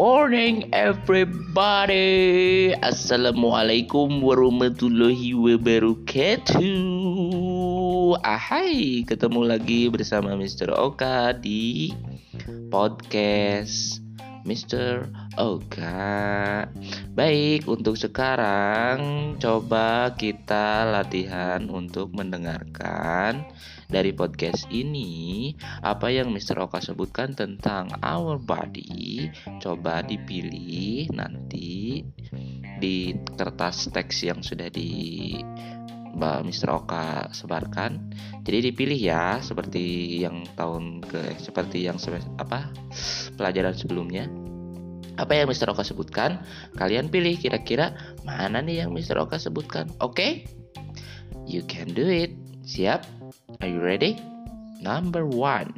morning everybody Assalamualaikum warahmatullahi wabarakatuh Ahai ketemu lagi bersama Mr. Oka di podcast Mr. Oka Baik untuk sekarang coba kita latihan untuk mendengarkan dari podcast ini apa yang Mr. Oka sebutkan tentang our body coba dipilih nanti di kertas teks yang sudah di Mbak Mr. Oka sebarkan. Jadi dipilih ya seperti yang tahun ke seperti yang apa pelajaran sebelumnya. Apa yang Mr. Oka sebutkan, kalian pilih kira-kira mana nih yang Mr. Oka sebutkan. Oke? Okay? You can do it. Siap? Are you ready? Number one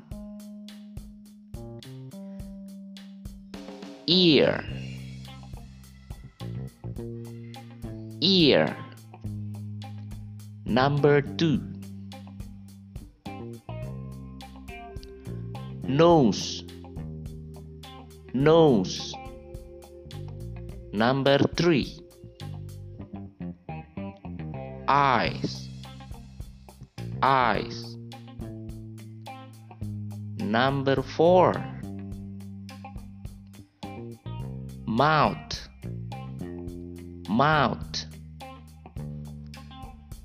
Ear Ear Number two. Nose. Nose. Number three. Eyes. Eyes. Number four, mouth, mouth.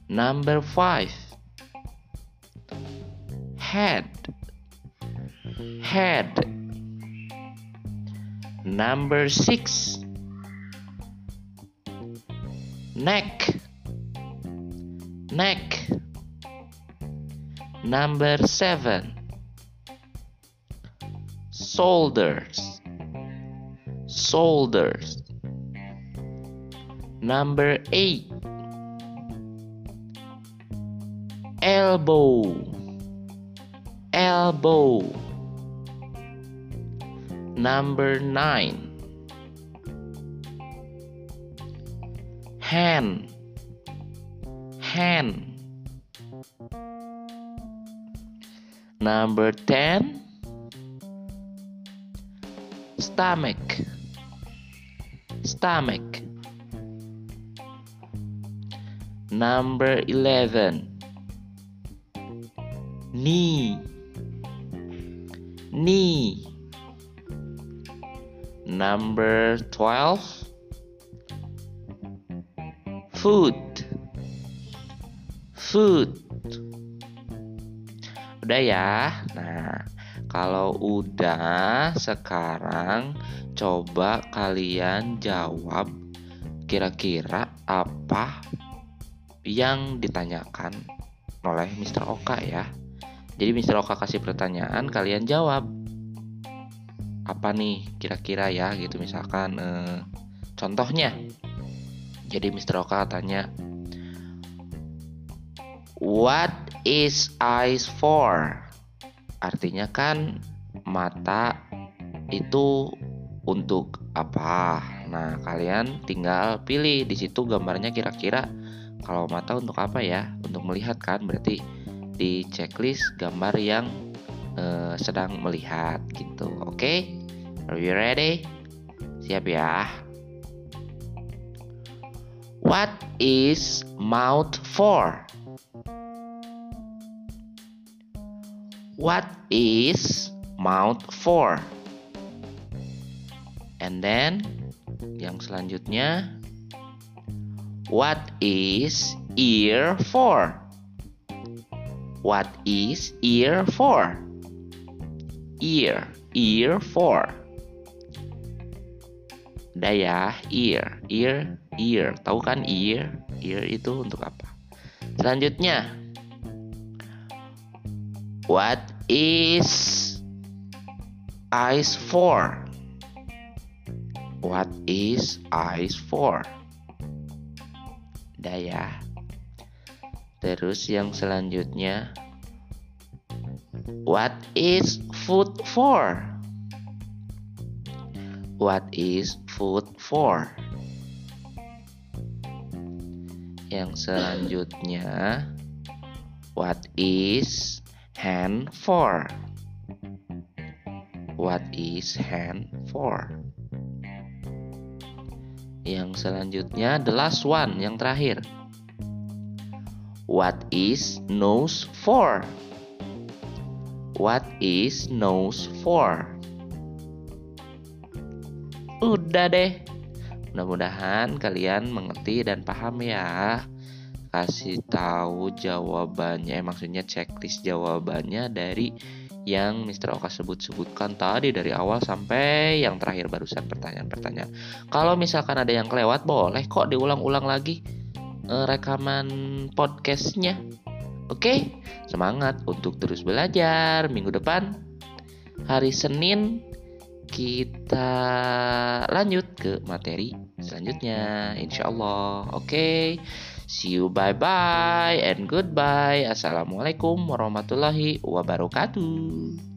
Number five, head, head. Number six, neck, neck. Number seven, shoulders, shoulders. Number eight, elbow, elbow. Number nine, hand, hand. Number 10 stomach. Stomach. Number 11 knee knee Number 12 foot foot Udah ya. Nah, kalau udah sekarang coba kalian jawab kira-kira apa yang ditanyakan oleh Mr. Oka ya. Jadi Mr. Oka kasih pertanyaan, kalian jawab. Apa nih kira-kira ya gitu misalkan eh, contohnya. Jadi Mr. Oka tanya What is eyes for? Artinya kan mata itu untuk apa? Nah, kalian tinggal pilih di situ gambarnya kira-kira kalau mata untuk apa ya? Untuk melihat kan berarti di checklist gambar yang uh, sedang melihat gitu. Oke? Okay? Are you ready? Siap ya. What is mouth for? What is mouth for? And then yang selanjutnya What is ear for? What is ear for? Ear, ear for. Udah ya, ear, ear, ear. Tahu kan ear? Ear itu untuk apa? Selanjutnya, What is eyes for? What is eyes for? Udah ya. Terus yang selanjutnya What is food for? What is food for? Yang selanjutnya What is hand for? What is hand for? Yang selanjutnya the last one, yang terakhir. What is nose for? What is nose for? Udah deh. Mudah-mudahan kalian mengerti dan paham ya. Kasih tahu jawabannya, eh, maksudnya checklist jawabannya dari yang Mr. Oka sebut-sebutkan tadi dari awal sampai yang terakhir barusan pertanyaan-pertanyaan. Kalau misalkan ada yang kelewat boleh kok diulang-ulang lagi eh, rekaman podcastnya. Oke, semangat untuk terus belajar. Minggu depan hari Senin kita lanjut ke materi selanjutnya insya Allah oke see you bye bye and goodbye assalamualaikum warahmatullahi wabarakatuh